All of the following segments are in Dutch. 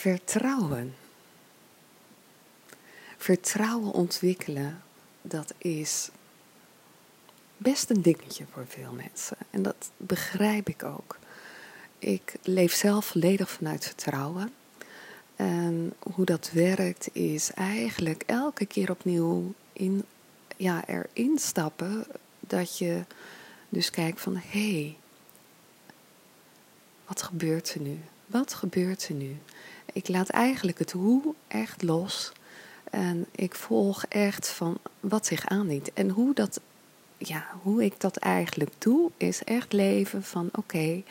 Vertrouwen. Vertrouwen ontwikkelen, dat is best een dingetje voor veel mensen. En dat begrijp ik ook. Ik leef zelf volledig vanuit vertrouwen. En hoe dat werkt is eigenlijk elke keer opnieuw in, ja, erin stappen dat je dus kijkt van hé, hey, wat gebeurt er nu? Wat gebeurt er nu? Ik laat eigenlijk het hoe echt los. En ik volg echt van wat zich aandient. En hoe, dat, ja, hoe ik dat eigenlijk doe, is echt leven van oké,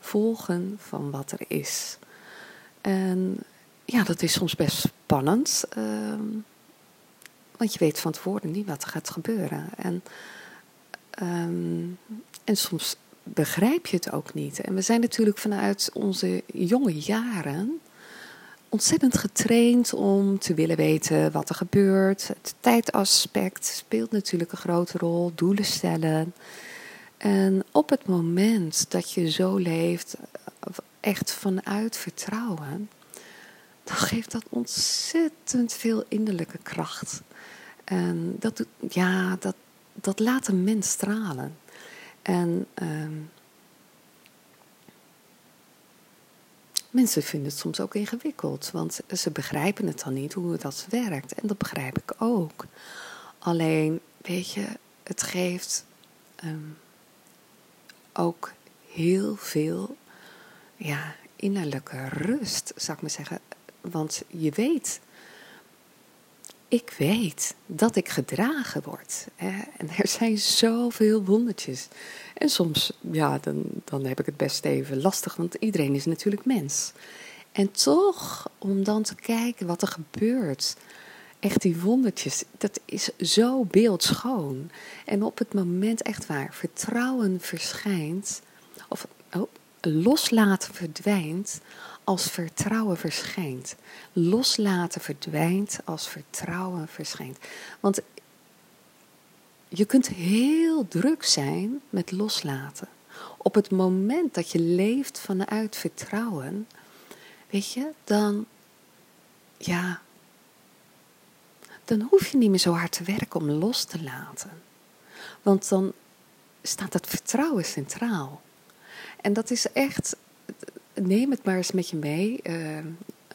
volgen van wat er is. En ja, dat is soms best spannend. Ehm, want je weet van tevoren niet wat er gaat gebeuren. En, ehm, en soms begrijp je het ook niet. En we zijn natuurlijk vanuit onze jonge jaren ontzettend getraind om te willen weten wat er gebeurt. Het tijdaspect speelt natuurlijk een grote rol, doelen stellen. En op het moment dat je zo leeft, echt vanuit vertrouwen, dan geeft dat ontzettend veel innerlijke kracht. En dat, ja, dat, dat laat een mens stralen. En um, mensen vinden het soms ook ingewikkeld, want ze begrijpen het dan niet hoe dat werkt. En dat begrijp ik ook. Alleen, weet je, het geeft um, ook heel veel ja, innerlijke rust, zou ik maar zeggen. Want je weet ik weet dat ik gedragen word. En er zijn zoveel wondertjes. En soms, ja, dan, dan heb ik het best even lastig, want iedereen is natuurlijk mens. En toch, om dan te kijken wat er gebeurt. Echt die wondertjes, dat is zo beeldschoon. En op het moment, echt waar, vertrouwen verschijnt, of oh, loslaten verdwijnt, als vertrouwen verschijnt. Loslaten verdwijnt als vertrouwen verschijnt. Want je kunt heel druk zijn met loslaten. Op het moment dat je leeft vanuit vertrouwen, weet je, dan, ja, dan hoef je niet meer zo hard te werken om los te laten. Want dan staat dat vertrouwen centraal. En dat is echt neem het maar eens met je mee. Uh,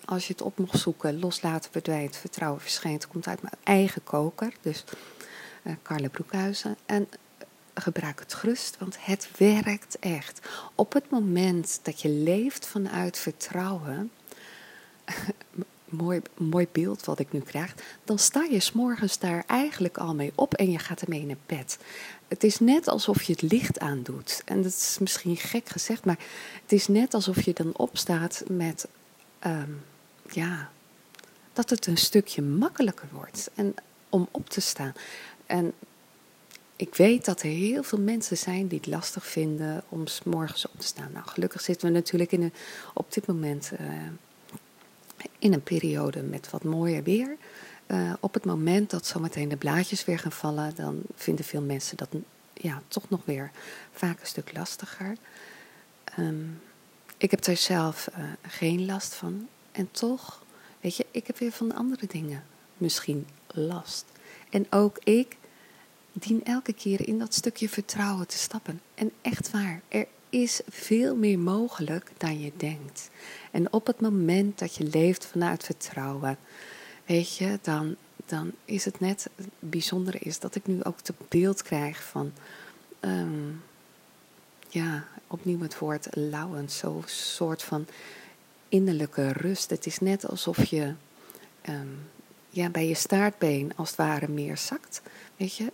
als je het op mocht zoeken, loslaten verdwijnt, vertrouwen verschijnt, komt uit mijn eigen koker. Dus uh, Broekhuizen. En gebruik het gerust, want het werkt echt. Op het moment dat je leeft vanuit vertrouwen, mooi, mooi beeld wat ik nu krijg, dan sta je s'morgens daar eigenlijk al mee op en je gaat ermee naar bed. Het is net alsof je het licht aandoet. En dat is misschien gek gezegd, maar het is net alsof je dan opstaat met, ehm, ja, dat het een stukje makkelijker wordt en om op te staan. En ik weet dat er heel veel mensen zijn die het lastig vinden om s morgens op te staan. Nou, gelukkig zitten we natuurlijk in een, op dit moment uh, in een periode met wat mooier weer. Uh, op het moment dat zometeen de blaadjes weer gaan vallen, dan vinden veel mensen dat ja, toch nog weer vaak een stuk lastiger. Um, ik heb daar zelf uh, geen last van. En toch, weet je, ik heb weer van andere dingen misschien last. En ook ik dien elke keer in dat stukje vertrouwen te stappen. En echt waar, er is veel meer mogelijk dan je denkt. En op het moment dat je leeft vanuit vertrouwen, weet je, dan, dan is het net het is dat ik nu ook het beeld krijg van, um, ja, opnieuw het woord allowance, zo'n soort van innerlijke rust. Het is net alsof je um, ja, bij je staartbeen als het ware meer zakt. Weet je,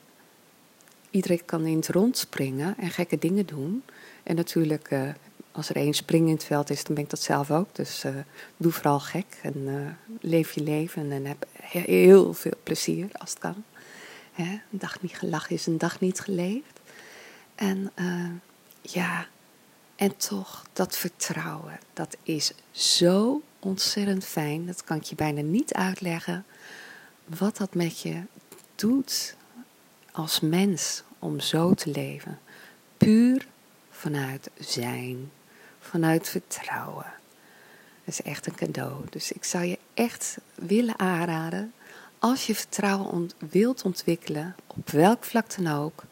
iedereen kan in het rond springen en gekke dingen doen. En natuurlijk, uh, als er één spring in het veld is, dan ben ik dat zelf ook. Dus uh, doe vooral gek en uh, leef je leven en heb heel veel plezier als het kan. Hè? Een dag niet gelachen is een dag niet geleefd. En ja, en toch dat vertrouwen, dat is zo ontzettend fijn. Dat kan ik je bijna niet uitleggen. Wat dat met je doet als mens om zo te leven. Puur vanuit zijn, vanuit vertrouwen. is echt een cadeau. Dus ik zou je echt willen aanraden, als je vertrouwen wilt ontwikkelen, op welk vlak dan ook,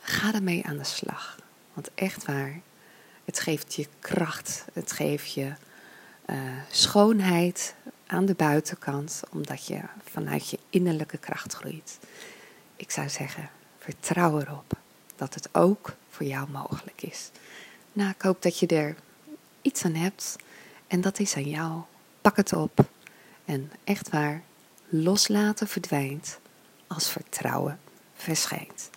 ga ermee aan de slag. Want echt waar, het geeft je kracht, het geeft je uh, schoonheid aan de buitenkant, omdat je vanuit je innerlijke kracht groeit. Ik zou zeggen, vertrouw erop dat het ook voor jou mogelijk is. Nou, ik hoop dat je er iets aan hebt en dat is aan jou. Pak het op en echt waar, loslaten verdwijnt als vertrouwen verschijnt.